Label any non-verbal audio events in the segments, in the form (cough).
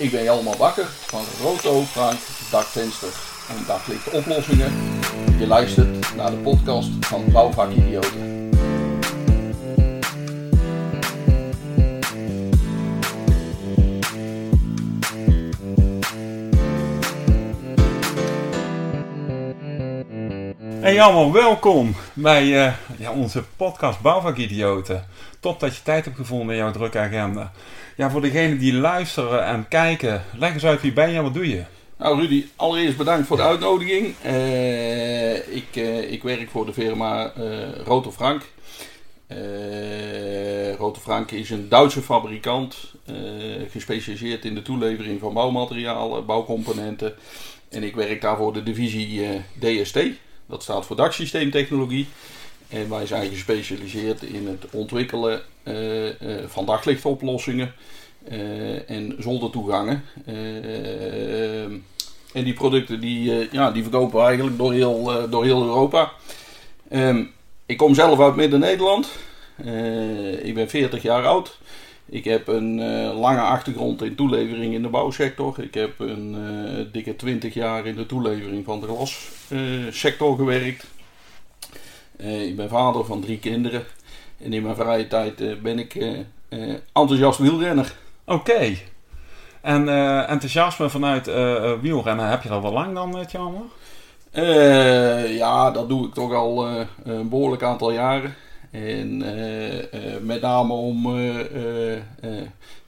Ik ben Jelma Bakker van Roto Frank Dakvenster en Daglicht Oplossingen. Je luistert naar de podcast van Bouwvakidioten. Hey allemaal, welkom bij uh, ja, onze podcast Bouwvakidioten. Top dat je tijd hebt gevonden in jouw drukke agenda. Ja, voor degenen die luisteren en kijken, leg eens uit wie ben je en wat doe je? Nou Rudy, allereerst bedankt voor de uitnodiging. Uh, ik, uh, ik werk voor de firma Roto Frank. Roto Frank is een Duitse fabrikant, gespecialiseerd in de toelevering van bouwmaterialen, bouwcomponenten. En ik werk daar voor de divisie DST. Dat staat voor daksysteemtechnologie. En wij zijn gespecialiseerd in het ontwikkelen uh, uh, van daglichtoplossingen uh, en zoldertoegangen. en die producten die, ja, die verkopen we eigenlijk door heel, door heel Europa. Um, ik kom zelf uit Midden-Nederland. ik ben 40 jaar oud. Ik heb een lange achtergrond in toelevering in de bouwsector. Ik heb een dikke 20 jaar in de toelevering van de glassector gewerkt. Uh, ik ben vader van drie kinderen. En in mijn vrije tijd uh, ben ik uh, enthousiast wielrenner. Oké. En enthousiasme vanuit wielrennen, heb je dat al lang dan, Tjalmer? ja, dat doe ik toch al een behoorlijk aantal jaren. En met name om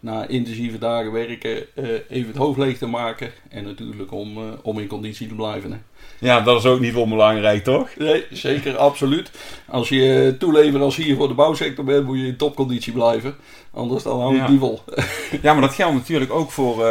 na intensieve dagen werken even het hoofd leeg te maken. En natuurlijk om, om in conditie te blijven. Hè. Ja, dat is ook niet onbelangrijk, toch? Nee, zeker, absoluut. Als je toeleverancier voor de bouwsector bent, moet je in topconditie blijven. Anders dan hou je ja. vol. ja, maar dat geldt natuurlijk ook voor,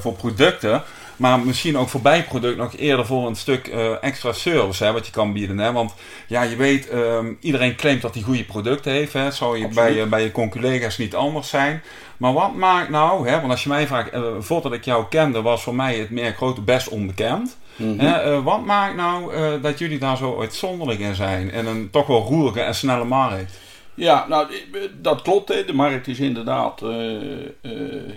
voor producten. Maar misschien ook voor bijproduct nog eerder voor een stuk uh, extra service hè, wat je kan bieden. Hè? Want ja, je weet, um, iedereen claimt dat hij goede producten heeft. Hè? Zou je bij, bij je conculega's niet anders zijn. Maar wat maakt nou, hè? want als je mij vraagt, voordat ik jou kende was voor mij het merk Grote best onbekend. Mm -hmm. uh, wat maakt nou dat jullie daar zo uitzonderlijk in zijn en een toch wel roerige en snelle markt? Ja, nou dat klopt. Hè. De markt is inderdaad uh,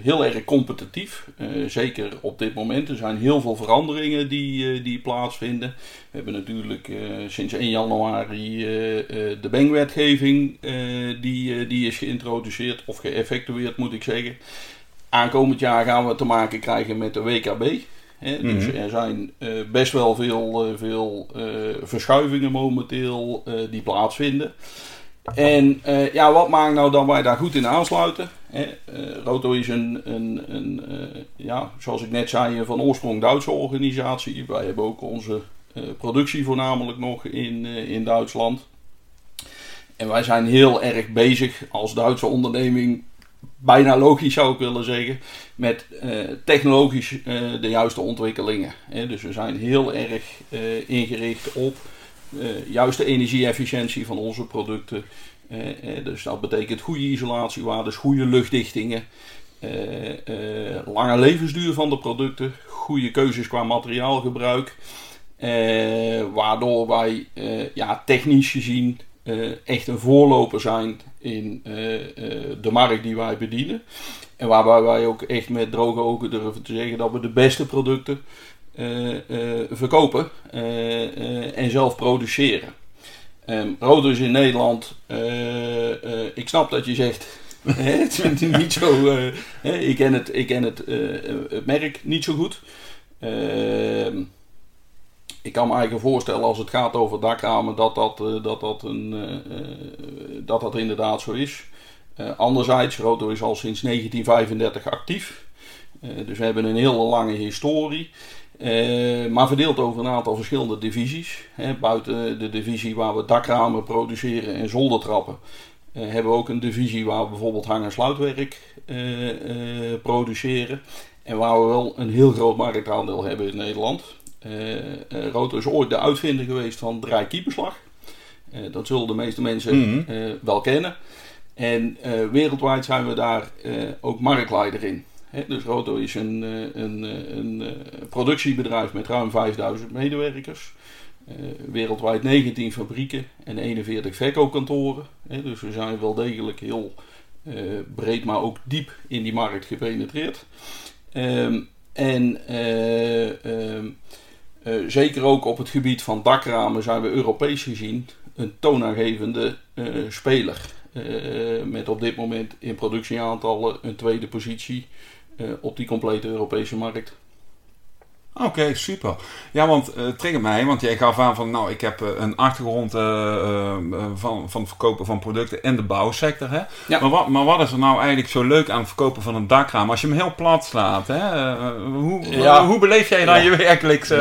heel erg competitief. zeker op dit moment. Er zijn heel veel veranderingen die, die plaatsvinden. We hebben natuurlijk sinds 1 januari de bankwetgeving die, die is geïntroduceerd of geëffectueerd moet ik zeggen. Aankomend jaar gaan we te maken krijgen met de WKB. Dus mm -hmm. er zijn uh, best wel veel, uh, veel uh, verschuivingen momenteel die plaatsvinden. En ja, wat maakt nou dat wij daar goed in aansluiten? Hè? Roto is een, een, een ja, zoals ik net zei, van oorsprong Duitse organisatie. Wij hebben ook onze productie voornamelijk nog in, in Duitsland. En wij zijn heel erg bezig als Duitse onderneming bijna logisch zou ik willen zeggen, met technologisch de juiste ontwikkelingen. Hè. Dus we zijn heel erg ingericht op juiste energieefficiëntie van onze producten. dus dat betekent goede isolatiewaardes, goede luchtdichtingen, lange levensduur van de producten, goede keuzes qua materiaalgebruik. waardoor wij ja, technisch gezien echt een voorloper zijn in de markt die wij bedienen. En waarbij wij ook echt met droge ogen durven te zeggen dat we de beste producten verkopen en zelf produceren. Um, Rodus in Nederland, ik snap dat je zegt, (laughs) het is niet zo, ik ken het, ik ken het, merk niet zo goed. Ehm, ik kan me eigenlijk voorstellen als het gaat over dakramen dat dat, dat, dat, een, dat, dat inderdaad zo is. Uh, anderzijds, Roto is al sinds 1935 actief. dus we hebben een hele lange historie. Maar verdeeld over een aantal verschillende divisies. Hè, buiten de divisie waar we dakramen produceren en zoldertrappen. hebben we ook een divisie waar we bijvoorbeeld hang- en sluitwerk produceren. En waar we wel een heel groot marktaandeel hebben in Nederland. Uh, uh, Roto is ooit de uitvinder geweest van draaikieperslag. Uh, dat zullen de meeste mensen mm -hmm. wel kennen. En wereldwijd zijn we daar ook marktleider in. Dus Roto is een, een, een, productiebedrijf met ruim 5000 medewerkers. wereldwijd 19 fabrieken en 41 verkoopkantoren. He, dus we zijn wel degelijk heel breed, maar ook diep in die markt gepenetreerd. Ehm, en ehm, zeker ook op het gebied van dakramen zijn we Europees gezien een toonaangevende speler. met op dit moment in productieaantallen een tweede positie op die complete Europese markt. Oké, super. Ja, want uh, trigger mij, want jij gaf aan van, nou, ik heb uh, een achtergrond uh, van, van het verkopen van producten in de bouwsector. Hè? Ja. Maar, wat, maar wat is er nou eigenlijk zo leuk aan het verkopen van een dakraam? Als je hem heel plat slaat, hè? hoe, ja. hoe beleef jij dan ja. je, werkelijkse,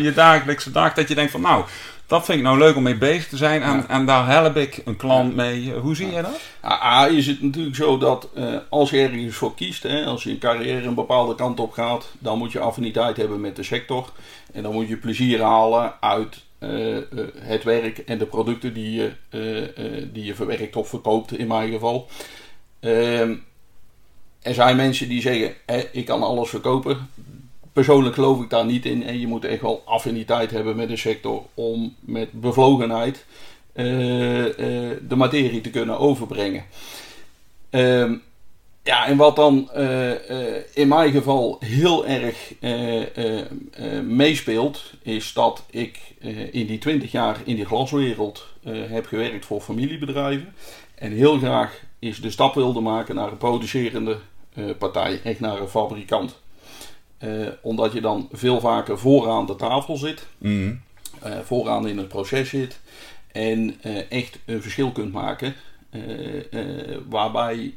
je dagelijkse dag? Dat je denkt van, nou, dat vind ik nou leuk om mee bezig te zijn en, en daar help ik een klant mee. Hoe zie je dat? A, is het natuurlijk zo dat uh, als je ergens voor kiest, hè, als je een carrière een bepaalde kant op gaat, dan moet je affiniteit hebben met de sector. En dan moet je plezier halen uit uh, uh, het werk en de producten die je, die je verwerkt of verkoopt, in mijn geval. Ehm, er zijn mensen die zeggen: ik kan alles verkopen persoonlijk geloof ik daar niet in. En je moet echt wel affiniteit hebben met de sector om met bevlogenheid uh, uh, de materie te kunnen overbrengen. Uh, ja, en wat dan uh, in mijn geval heel erg meespeelt, is dat ik in die 20 jaar in die glaswereld heb gewerkt voor familiebedrijven. En heel graag is de stap wilde maken naar een producerende partij, echt naar een fabrikant. Uh, omdat je dan veel vaker vooraan de tafel zit, mm. uh, vooraan in het proces zit en uh, echt een verschil kunt maken. waarbij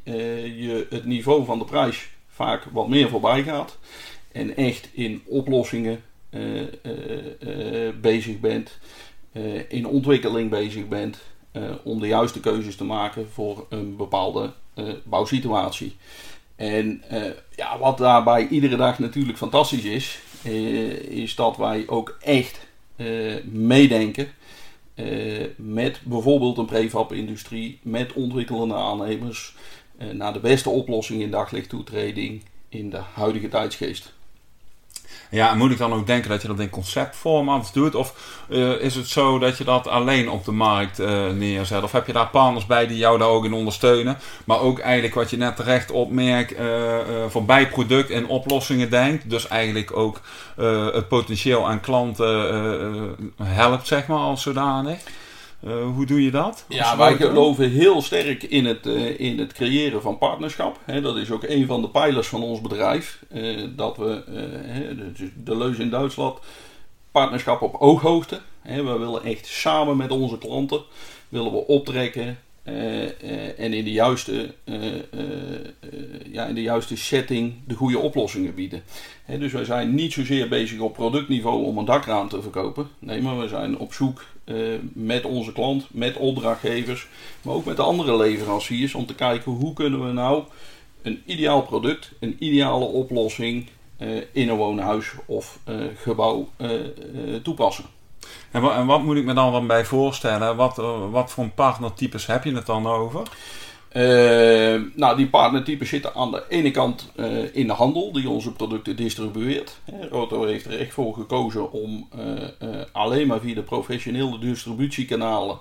je het niveau van de prijs vaak wat meer voorbij gaat en echt in oplossingen bezig bent, in ontwikkeling bezig bent om de juiste keuzes te maken voor een bepaalde bouwsituatie. En uh, ja, wat daarbij iedere dag natuurlijk fantastisch is, uh, is dat wij ook echt uh, meedenken met bijvoorbeeld een prefab-industrie, met ontwikkelende aannemers, naar de beste oplossing in daglichttoetreding in de huidige tijdsgeest. Ja, moet ik dan ook denken dat je dat in conceptvorm anders doet? Of uh, is het zo dat je dat alleen op de markt uh, neerzet? Of heb je daar partners bij die jou daar ook in ondersteunen? Maar ook eigenlijk wat je net terecht opmerkt, uh, voor bijproduct en oplossingen denkt. Dus eigenlijk ook het potentieel aan klanten helpt, zeg maar, als zodanig. Uh, hoe doe je dat? Ja, wij geloven heel sterk in het, uh, in het creëren van partnerschap. He, dat is ook een van de pijlers van ons bedrijf. Uh, dat we, de, de leus in Duitsland, partnerschap op ooghoogte. He, we willen echt samen met onze klanten willen we optrekken en in de, juiste, ja, in de juiste setting de goede oplossingen bieden. dus wij zijn niet zozeer bezig op productniveau om een dakraam te verkopen. Nee, maar we zijn op zoek met onze klant, met opdrachtgevers, maar ook met de andere leveranciers om te kijken hoe kunnen we nou een ideaal product, een ideale oplossing in een woonhuis of gebouw toepassen. En wat, en wat, moet ik me dan bij voorstellen? Wat, wat voor partnertypes heb je het dan over? Uh, nou, die partnertypes zitten aan de ene kant uh, in de handel die onze producten distribueert. Roto heeft er echt voor gekozen om alleen maar via de professionele distributiekanalen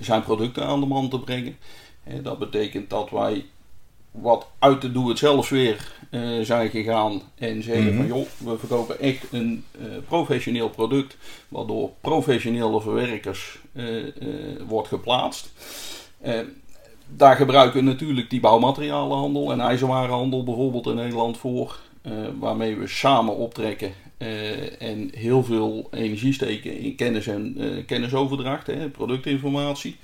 zijn producten aan de man te brengen. dat betekent dat wij wat uit de doe-het-zelf weer zijn gegaan en zeggen mm -hmm. van joh, we verkopen echt een professioneel product wat door professionele verwerkers wordt geplaatst daar gebruiken we natuurlijk die bouwmaterialenhandel en ijzerwarenhandel bijvoorbeeld in Nederland voor. Uh, waarmee we samen optrekken uh, en heel veel energie steken in kennis en uh, kennisoverdracht, hè, productinformatie.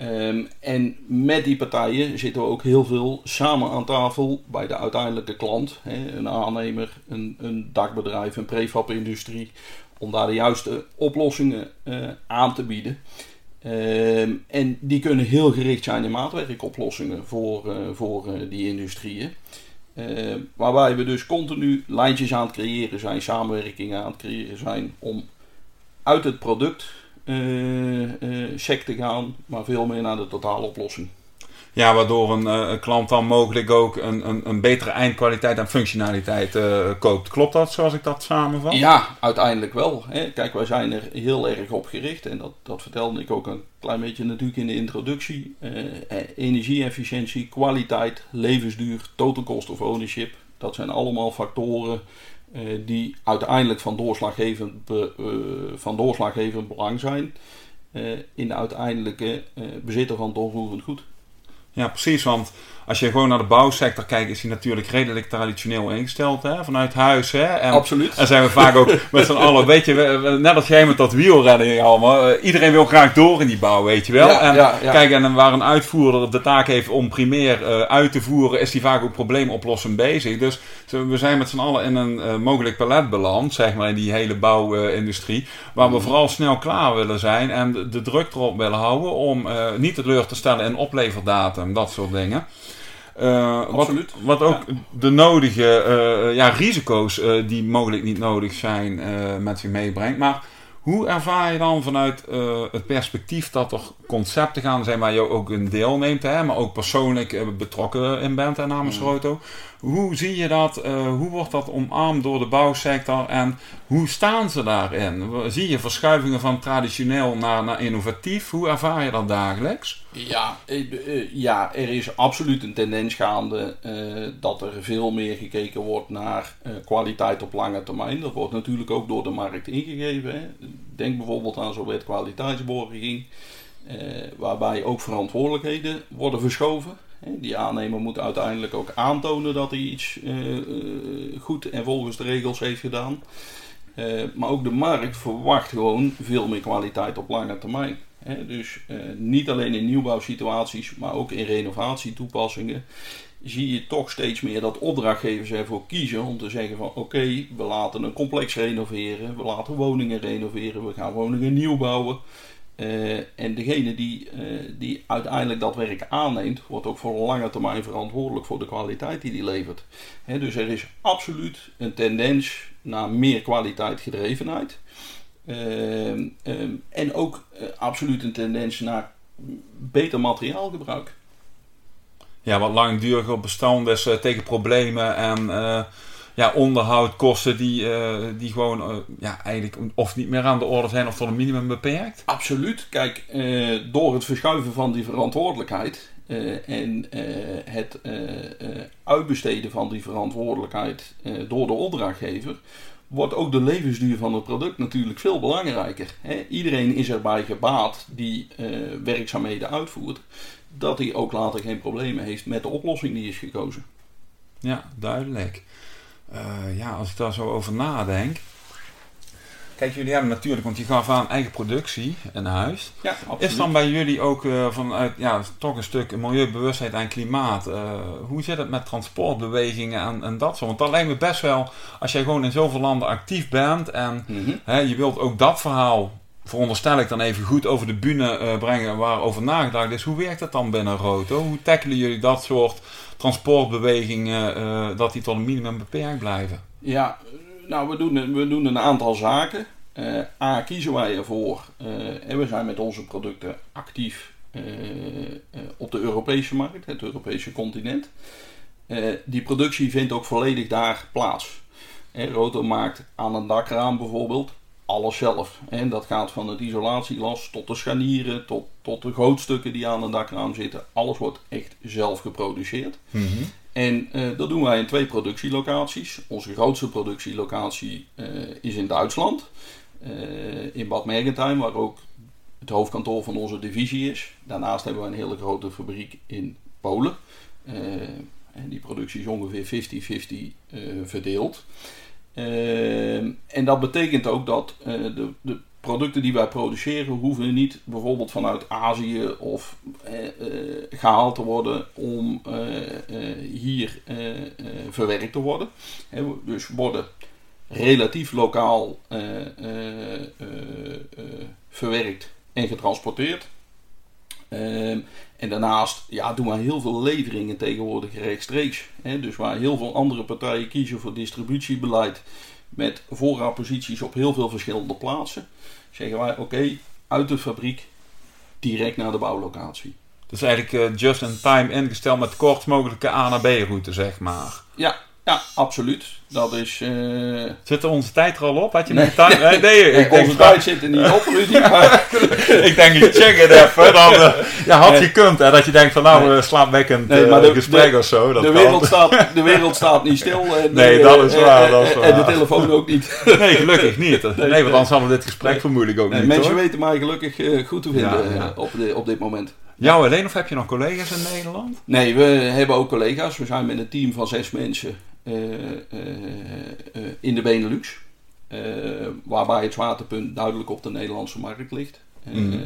Um, en met die partijen zitten we ook heel veel samen aan tafel bij de uiteindelijke klant. Hè, een aannemer, een, een dakbedrijf, een prefab-industrie. Om daar de juiste oplossingen aan te bieden. Ehm, en die kunnen heel gericht zijn in maatwerkoplossingen voor, uh, voor uh, die industrieën. Uh, waarbij we dus continu lijntjes aan het creëren zijn, samenwerkingen aan het creëren zijn om uit het product sec te gaan, maar veel meer naar de totale oplossing. Ja, waardoor een, uh, een, klant dan mogelijk ook een, een, een betere eindkwaliteit en functionaliteit uh, koopt. Klopt dat zoals ik dat samenvat? Ja, uiteindelijk wel. Hè. Kijk, wij zijn er heel erg op gericht en dat, dat vertelde ik ook een klein beetje natuurlijk in de introductie. Uh, energieefficiëntie, kwaliteit, levensduur, total cost of ownership. Dat zijn allemaal factoren die uiteindelijk van doorslaggevend, van doorslaggevend belang zijn in de uiteindelijke bezitter van het onroerend goed. Ja, precies. Want als je gewoon naar de bouwsector kijkt, is die natuurlijk redelijk traditioneel ingesteld. Hè? Vanuit huis. Hè? En, Absoluut. En zijn we vaak ook (laughs) met z'n allen, weet je, net als jij met dat wielrennen allemaal. Uh, iedereen wil graag door in die bouw, weet je wel. Ja, en ja, ja. kijk, en waar een uitvoerder de taak heeft om primair uh, uit te voeren, is die vaak ook probleemoplossend bezig. Dus we zijn met z'n allen in een uh, mogelijk palet beland, zeg maar, in die hele bouwindustrie. waar we mm. vooral snel klaar willen zijn en de, de druk erop willen houden om niet teleur te stellen in opleverdatum, dat soort dingen. Uh, wat, wat, ook de nodige uh, ja, risico's uh, die mogelijk niet nodig zijn met zich meebrengt. Maar hoe ervaar je dan vanuit het perspectief dat er concepten gaan zijn waar je ook een deel neemt, hè, maar ook persoonlijk betrokken in bent hè, namens mm. Roto? Hoe zie je dat? Uh, hoe wordt dat omarmd door de bouwsector en hoe staan ze daarin? Zie je verschuivingen van traditioneel naar, naar innovatief? Hoe ervaar je dat dagelijks? Ja, uh, ja er is absoluut een tendens gaande uh, dat er veel meer gekeken wordt naar kwaliteit op lange termijn. Dat wordt natuurlijk ook door de markt ingegeven. Denk bijvoorbeeld aan zo'n wet kwaliteitsborging, waarbij ook verantwoordelijkheden worden verschoven. Die aannemer moet uiteindelijk ook aantonen dat hij iets uh, goed en volgens de regels heeft gedaan. Uh, maar ook de markt verwacht gewoon veel meer kwaliteit op lange termijn. Hè? Dus niet alleen in nieuwbouwsituaties, maar ook in renovatietoepassingen zie je toch steeds meer dat opdrachtgevers ervoor kiezen om te zeggen van oké, we laten een complex renoveren, we laten woningen renoveren, we gaan woningen nieuw bouwen. Uh, en degene die, uh, die uiteindelijk dat werk aanneemt, wordt ook voor een lange termijn verantwoordelijk voor de kwaliteit die die levert. Dus er is absoluut een tendens naar meer kwaliteitgedrevenheid. Uh, en ook absoluut een tendens naar beter materiaalgebruik. Ja, wat langduriger bestand is tegen problemen en ja, onderhoudkosten die, uh, die gewoon uh, ja, eigenlijk of niet meer aan de orde zijn of tot een minimum beperkt? Absoluut. Kijk, uh, door het verschuiven van die verantwoordelijkheid en het uitbesteden van die verantwoordelijkheid door de opdrachtgever, wordt ook de levensduur van het product natuurlijk veel belangrijker. Hè? Iedereen is erbij gebaat die werkzaamheden uitvoert, dat hij ook later geen problemen heeft met de oplossing die is gekozen. Ja, duidelijk. Uh, ja, als ik daar zo over nadenk. Kijk, jullie hebben natuurlijk, want je gaf aan eigen productie in huis. Ja, absoluut. Is dan bij jullie ook uh, vanuit, ja, toch een stuk milieubewustheid en klimaat. Uh, hoe zit het met transportbewegingen en, en dat soort? Want dat lijkt me best wel, als jij gewoon in zoveel landen actief bent en mm -hmm. hè, je wilt ook dat verhaal, veronderstel ik dan even goed over de bühne uh, brengen waarover nagedacht is. Hoe werkt het dan binnen Roto? Hoe tackelen jullie dat soort transportbewegingen, uh, dat die tot een minimum beperkt blijven? Ja, nou, we doen, we doen een aantal zaken. Uh, A, kiezen wij ervoor. Uh, en we zijn met onze producten actief op de Europese markt, het Europese continent. die productie vindt ook volledig daar plaats. Roto maakt aan een dakraam bijvoorbeeld alles zelf. En dat gaat van het isolatieglas tot de scharnieren, tot, tot de gootstukken die aan het dakraam zitten. Alles wordt echt zelf geproduceerd. Mhm. En uh, dat doen wij in twee productielocaties. Onze grootste productielocatie uh, is in Duitsland, uh, in Bad Mergentheim, waar ook het hoofdkantoor van onze divisie is. Daarnaast hebben we een hele grote fabriek in Polen. en die productie is ongeveer 50-50 verdeeld. Ehm, en dat betekent ook dat uh, de, de, producten die wij produceren hoeven niet bijvoorbeeld vanuit Azië of uh, gehaald te worden om hier verwerkt te worden. dus worden relatief lokaal verwerkt en getransporteerd. En daarnaast ja, doen wij heel veel leveringen tegenwoordig rechtstreeks. Hè? Dus waar heel veel andere partijen kiezen voor distributiebeleid met voorraadposities op heel veel verschillende plaatsen, zeggen wij oké, uit de fabriek direct naar de bouwlocatie. Dus eigenlijk uh, just in time ingesteld met de kortst mogelijke A naar B route, zeg maar. Ja, Ja, absoluut. Dat is... Uh... Zit onze tijd er al op? Had je nee. tijd? Nee, nee, ik (laughs) denk onze tijd zit er niet op, Rudy. (laughs) Maar... ik denk, ik check het even. Dan, uh, (laughs) ja, had je kunt. Dat je denkt van nou, nee. slaapwekkend nee, maar de, gesprek de, of zo. Dat de, wereld staat, de wereld staat niet stil. En, nee, dat is waar. Dat is waar. En de telefoon ook niet. nee, gelukkig niet. Nee, want anders hadden we dit gesprek vermoedelijk ook niet. Mensen weten mij gelukkig uh, goed te vinden ja, op, de, op dit moment. Jou alleen of heb je nog collega's in Nederland? Nee, we hebben ook collega's. We zijn met een team van zes mensen in de Benelux. waarbij het zwaartepunt duidelijk op de Nederlandse markt ligt. Mm.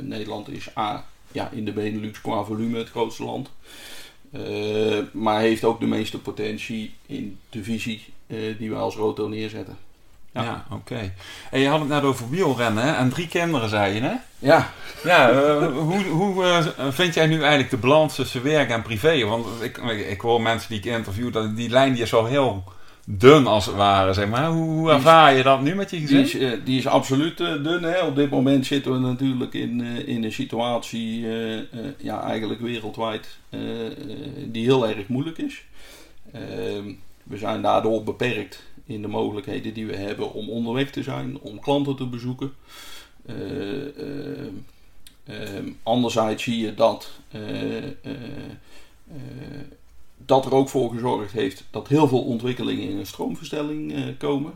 Nederland is A, ja, in de Benelux qua volume het grootste land. maar heeft ook de meeste potentie in de visie die we als Roto neerzetten. Ja, oké. En je had het net over wielrennen hè? en drie kinderen, zei je, hè? Ja. Ja, uh, hoe, hoe uh, vind jij nu eigenlijk de balans tussen werk en privé? Want ik, ik hoor mensen die ik interview, dat die lijn die is al heel dun als het ware, zeg maar. Hoe, hoe ervaar je dat nu met je gezin? Die is, uh, die is absoluut dun. Hè? Op dit moment zitten we natuurlijk in, in een situatie, ja, eigenlijk wereldwijd, die heel erg moeilijk is. Ehm, we zijn daardoor beperkt in de mogelijkheden die we hebben om onderweg te zijn, om klanten te bezoeken. Uh, anderzijds zie je dat dat er ook voor gezorgd heeft dat heel veel ontwikkelingen in een stroomverstelling komen.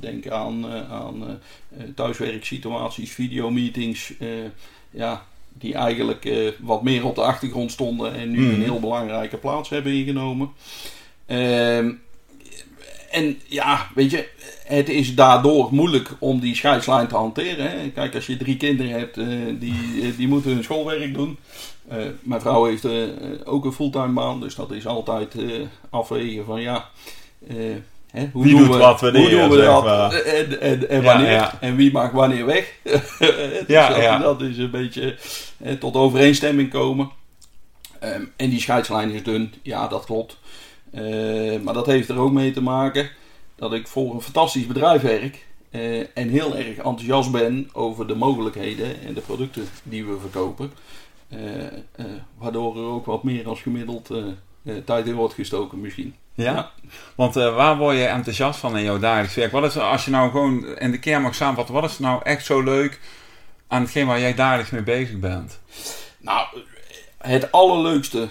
denk aan, aan thuiswerksituaties, videomeetings, ja, die eigenlijk wat meer op de achtergrond stonden en nu een mhm. heel belangrijke plaats hebben ingenomen. Ehm, en ja, weet je, het is daardoor moeilijk om die scheidslijn te hanteren. Hè. Kijk, als je drie kinderen hebt, uh, die, eh, die moeten hun schoolwerk doen. Uh, mijn vrouw heeft uh, ook een fulltime baan, dus dat is altijd afwegen van ja. Hè, hoe wie doen doet we, wat wanneer, hoe doen we dat en, en, en wanneer ja, ja. en wie maakt wanneer weg. (laughs) dus ja, dat, ja. dat is een beetje tot overeenstemming komen. Um, en die scheidslijn is dun, ja dat klopt. Eh, maar dat heeft er ook mee te maken dat ik voor een fantastisch bedrijf werk. Uh, en heel erg enthousiast ben over de mogelijkheden en de producten die we verkopen. Uh, waardoor er ook wat meer als gemiddeld tijd in wordt gestoken misschien. Ja? ja. Want waar word je enthousiast van in jouw dagelijks werk? Wat is als je nou gewoon in de kern mag samenvatten, wat is nou echt zo leuk aan hetgeen waar jij dagelijks mee bezig bent? Nou, het allerleukste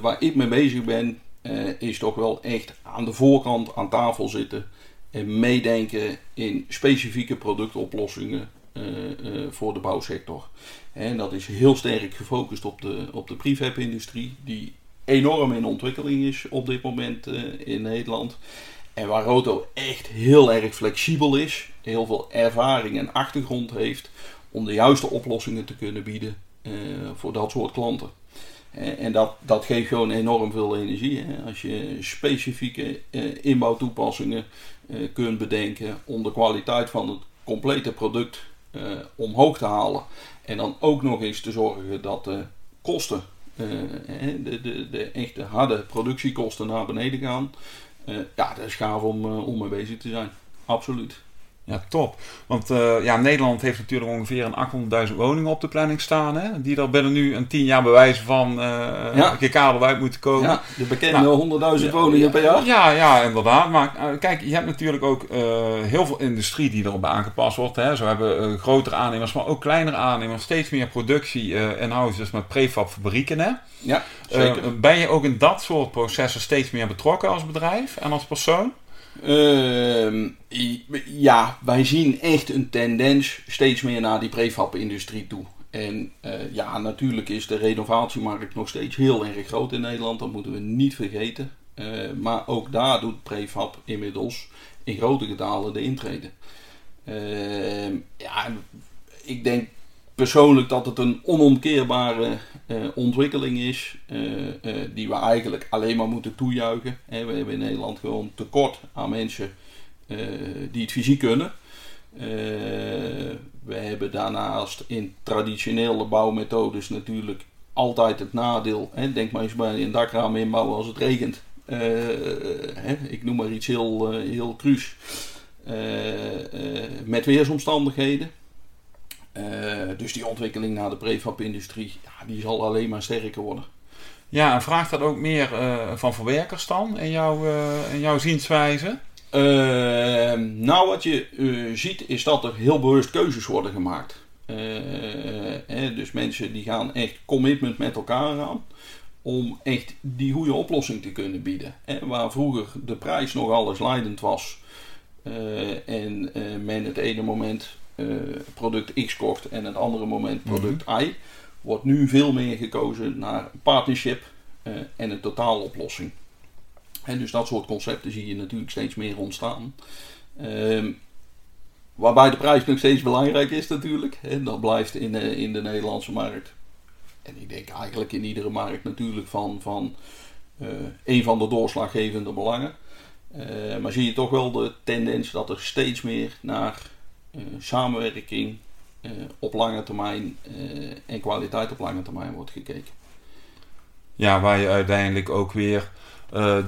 waar ik mee bezig ben, uh, is toch wel echt aan de voorkant aan tafel zitten en meedenken in specifieke productoplossingen uh, uh, voor de bouwsector. En dat is heel sterk gefocust op de, op de prefab-industrie, die enorm in ontwikkeling is op dit moment in Nederland. En waar Roto echt heel erg flexibel is, heel veel ervaring en achtergrond heeft om de juiste oplossingen te kunnen bieden voor dat soort klanten. En dat, dat geeft gewoon enorm veel energie. Hè? Als je specifieke eh, inbouwtoepassingen eh, kunt bedenken om de kwaliteit van het complete product eh, omhoog te halen. En dan ook nog eens te zorgen dat de kosten, de, de, de echte harde productiekosten naar beneden gaan. Ja, dat is gaaf om, om mee bezig te zijn. Absoluut. Ja, top. Want uh, ja, Nederland heeft natuurlijk ongeveer een 800.000 woningen op de planning staan. Hè? Die er binnen nu een 10 jaar bewijs van uh, ja. gekabel uit moeten komen. Ja, de bekende nou, 100.000 woningen per jaar. Ja, ja, inderdaad. Maar uh, kijk, je hebt natuurlijk ook heel veel industrie die erop aangepast wordt. Hè? Zo hebben grotere aannemers, maar ook kleinere aannemers steeds meer productie in-house, dus met prefab fabrieken. Hè? Ja, zeker. ben je ook in dat soort processen steeds meer betrokken als bedrijf en als persoon? Uh, ja, wij zien echt een tendens steeds meer naar die prefab-industrie toe. En uh, ja, natuurlijk is de renovatiemarkt nog steeds heel erg groot in Nederland. Dat moeten we niet vergeten. Uh, maar ook daar doet prefab inmiddels in grote getalen de intrede. Uh, ja, ik denk persoonlijk dat het een onomkeerbare uh, ontwikkeling is. Uh, uh, die we eigenlijk alleen maar moeten toejuichen. we hebben in Nederland gewoon tekort aan mensen die het fysiek kunnen. we hebben daarnaast in traditionele bouwmethodes natuurlijk altijd het nadeel. Denk maar eens bij een dakraam inbouwen als het regent. Ik noem maar iets heel, heel cruus. met weersomstandigheden. Uh, dus die ontwikkeling naar de prefab-industrie, ja, die zal alleen maar sterker worden. Ja, en vraagt dat ook meer van verwerkers dan in, jouw in jouw zienswijze? nou, wat je ziet is dat er heel bewust keuzes worden gemaakt. dus mensen die gaan echt commitment met elkaar aan om echt die goede oplossing te kunnen bieden. En waar vroeger de prijs nog alles leidend was en men het ene moment product X kocht en het andere moment mhm. product Y, wordt nu veel meer gekozen naar partnership en een totaaloplossing. En dus dat soort concepten zie je natuurlijk steeds meer ontstaan. Ehm, waarbij de prijs nog steeds belangrijk is natuurlijk. En dat blijft in, in de Nederlandse markt en ik denk eigenlijk in iedere markt natuurlijk van, van uh, een van de doorslaggevende belangen. Uh, maar zie je toch wel de tendens dat er steeds meer naar samenwerking op lange termijn en kwaliteit op lange termijn wordt gekeken. Ja, waar je uiteindelijk ook weer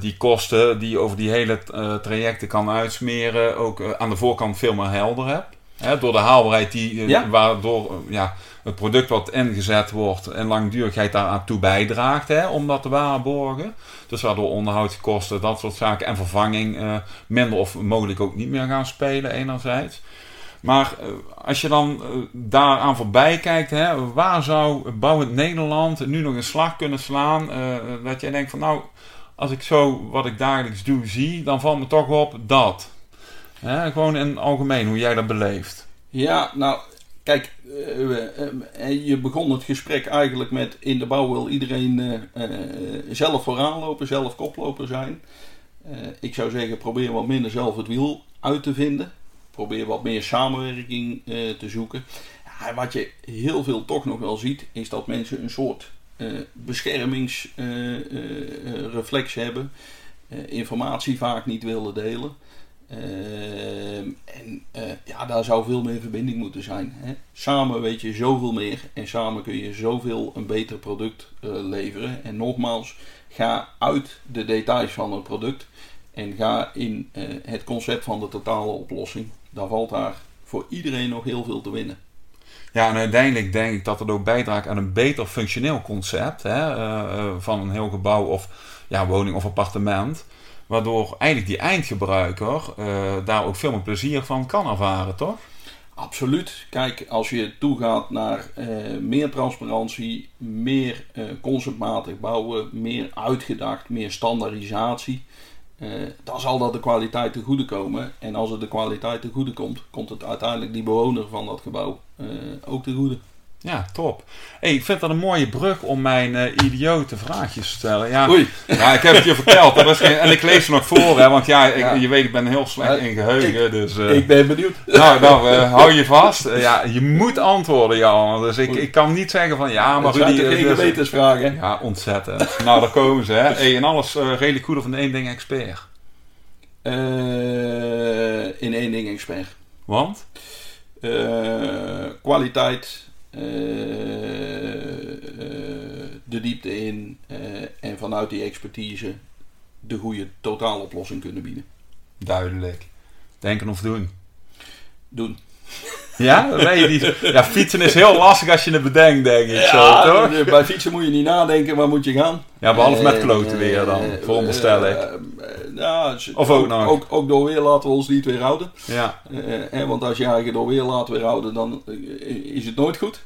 die kosten die je over die hele trajecten kan uitsmeren, ook aan de voorkant veel meer helder hebt. Hè, door de haalbaarheid die, ja. waardoor ja, het product wat ingezet wordt en langdurigheid daaraan toe bijdraagt hè, om dat te waarborgen. Dus waardoor onderhoudskosten, dat soort zaken en vervanging minder of mogelijk ook niet meer gaan spelen enerzijds. Maar uh, als je dan uh, daaraan voorbij kijkt, hè, waar zou bouwend Nederland nu nog een slag kunnen slaan? dat je denkt van nou, als ik zo wat ik dagelijks doe zie, dan valt me toch op dat. Hè, gewoon in het algemeen, hoe jij dat beleeft. Ja, nou, Kijk, eh, eh, je begon het gesprek eigenlijk met in de bouw wil iedereen zelf vooraan lopen, zelf koploper zijn. ik zou zeggen, probeer wat minder zelf het wiel uit te vinden. Probeer wat meer samenwerking te zoeken. Ja, wat je heel veel toch nog wel ziet, is dat mensen een soort beschermingsreflex hebben. informatie vaak niet willen delen. En ja, daar zou veel meer verbinding moeten zijn. Hè? Samen weet je zoveel meer en samen kun je zoveel een beter product leveren. En nogmaals, ga uit de details van het product en ga in het concept van de totale oplossing. Daar valt daar voor iedereen nog heel veel te winnen. Ja, en uiteindelijk denk ik dat het ook bijdraagt aan een beter functioneel concept hè, van een heel gebouw of ja, woning of appartement. Waardoor eigenlijk die eindgebruiker uh, daar ook veel meer plezier van kan ervaren, toch? Absoluut. Kijk, als je toegaat naar uh, meer transparantie, meer conceptmatig bouwen, meer uitgedacht, meer standaardisatie, dan zal dat de kwaliteit te goede komen. En als het de kwaliteit te goede komt, komt het uiteindelijk die bewoner van dat gebouw ook te goede. Ja, top. Hey, ik vind dat een mooie brug om mijn uh, idiote vraagjes te stellen. Ja, Oei. ja, ik heb het je verteld. Dat geen, en ik lees ze nog voor, hè, want ja, ik, je weet, ik ben heel slecht in geheugen. Ik, dus, uh, ik ben benieuwd. Nou, nou uh, hou je vast. ja, je moet antwoorden, Jan. Dus ik, ik kan niet zeggen van ja, maar Rudy... Het geen gewetensvragen. Ja, ontzettend. nou, daar komen ze. Hè. (laughs) Hey, en alles redelijk goed of een één ding expert? in één ding expert. Want? kwaliteit eh, de diepte in eh, en vanuit die expertise de goede totaaloplossing kunnen bieden. Duidelijk. Denken of doen? Doen. Ja? Ja, fietsen is heel lastig als je het bedenkt, denk ik. Ja, zo, toch? Bij fietsen moet je niet nadenken, waar moet je gaan? Ja, behalve met kloten weer dan, veronderstel ik. ja, of ook, nog? Ook, ook, door weer laten we ons niet weer houden. Ja. want als je je door weer laat weer houden, dan is het nooit goed.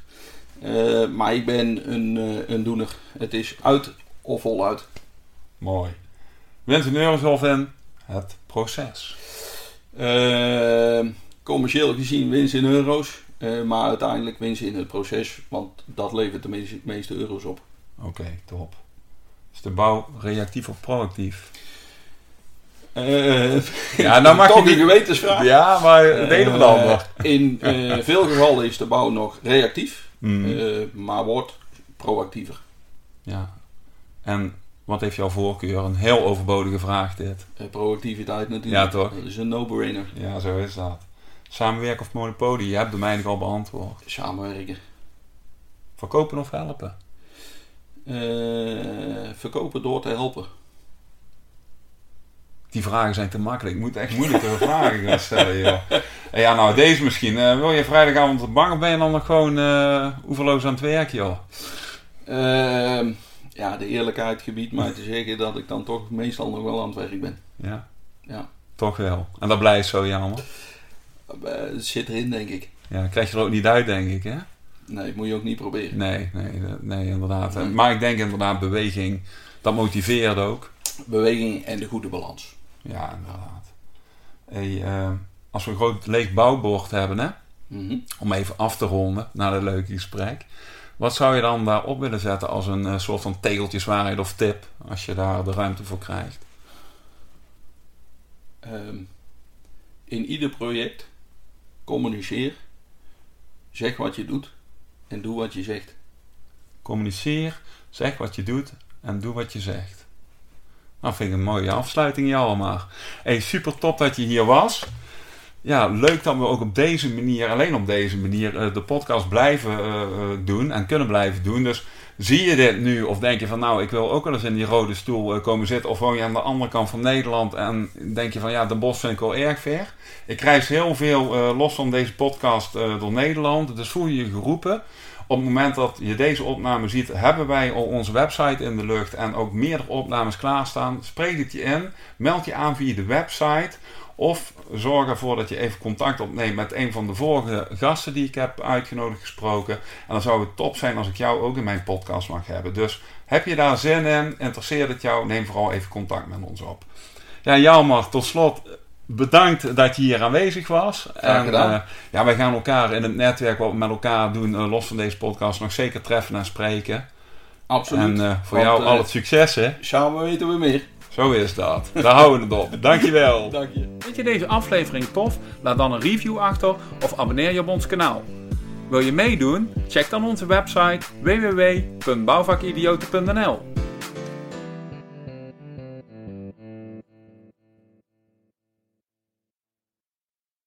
Uh, maar ik ben een, uh, een doener. Het is uit of voluit. Mooi. Wens een Eurozolf en het proces. Uh, commercieel gezien winst in euro's. maar uiteindelijk winst in het proces. Want dat levert de meeste, meeste euro's op. Oké, okay, top. Is de bouw reactief of proactief? (laughs) ja, nou (laughs) mag je een gewetensvraag. Ja, maar het een of het ander. in (laughs) veel gevallen is de bouw nog reactief. Mm. Uh, maar wordt proactiever. Ja. En wat heeft jouw voorkeur? Een heel overbodige vraag dit. Uh, proactiviteit natuurlijk. Ja, toch? Dat is een no-brainer. Ja, zo is dat. Samenwerken of monopolie? Je hebt de mijne al beantwoord. Samenwerken. Verkopen of helpen? Uh, verkopen door te helpen. Die vragen zijn te makkelijk. Ik moet echt moeilijkere (laughs) vragen gaan stellen. Joh. Ja, nou, deze misschien. Uh, wil je vrijdagavond op bank of ben je dan nog gewoon uh, oeverloos aan het werk, joh? Uh, Ja, de eerlijkheid gebiedt mij te zeggen dat ik dan toch meestal nog wel aan het werk ben. Ja, Ja, toch wel. En dat blijft zo jammer. Eh, zit erin, denk ik. Ja, dat krijg je er ook niet uit, denk ik, hè? Nee, moet je ook niet proberen. Nee, nee, nee, inderdaad. Nee. Maar ik denk inderdaad beweging, dat motiveert ook. Beweging en de goede balans. Ja, inderdaad. Hey, eh, als we een groot leeg bouwbord hebben, hè? Mhm. om even af te ronden na het leuke gesprek. Wat zou je dan daarop willen zetten als een eh, soort van tegeltjeswaarheid of tip, als je daar de ruimte voor krijgt? Ehm, in ieder project communiceer, zeg wat je doet en doe wat je zegt. Communiceer, zeg wat je doet en doe wat je zegt. Nou, vind ik een mooie afsluiting, Jalmar. Hey, super top dat je hier was. Ja, leuk dat we ook op deze manier, alleen op deze manier, eh, de podcast blijven eh, eh, doen en kunnen blijven doen. Dus zie je dit nu of denk je van nou, ik wil ook wel eens in die rode stoel eh, komen zitten of woon je aan de andere kant van Nederland en denk je van ja, de bos vind ik wel erg ver. Ik reis heel veel eh, los van deze podcast eh, door Nederland, dus voel je je geroepen. Op het moment dat je deze opname ziet, hebben wij al onze website in de lucht en ook meerdere opnames klaarstaan. Spreek het je in, meld je aan via de website of zorg ervoor dat je even contact opneemt met een van de vorige gasten die ik heb uitgenodigd gesproken. En dan zou het top zijn als ik jou ook in mijn podcast mag hebben. Dus heb je daar zin in, interesseert het jou, neem vooral even contact met ons op. Ja, Jalmar, tot slot bedankt dat je hier aanwezig was. Graag gedaan. eh, ja, wij gaan elkaar in het netwerk wat we met elkaar doen, eh, los van deze podcast, nog zeker treffen en spreken. Absoluut. En eh, voor Want, jou al het succes, hè? Samen weten we meer. Zo is dat. Daar houden we het op. Dankjewel. (laughs) Dank je. Vind je deze aflevering tof? Laat dan een review achter of abonneer je op ons kanaal. Wil je meedoen? Check dan onze website www.bouwvakidioten.nl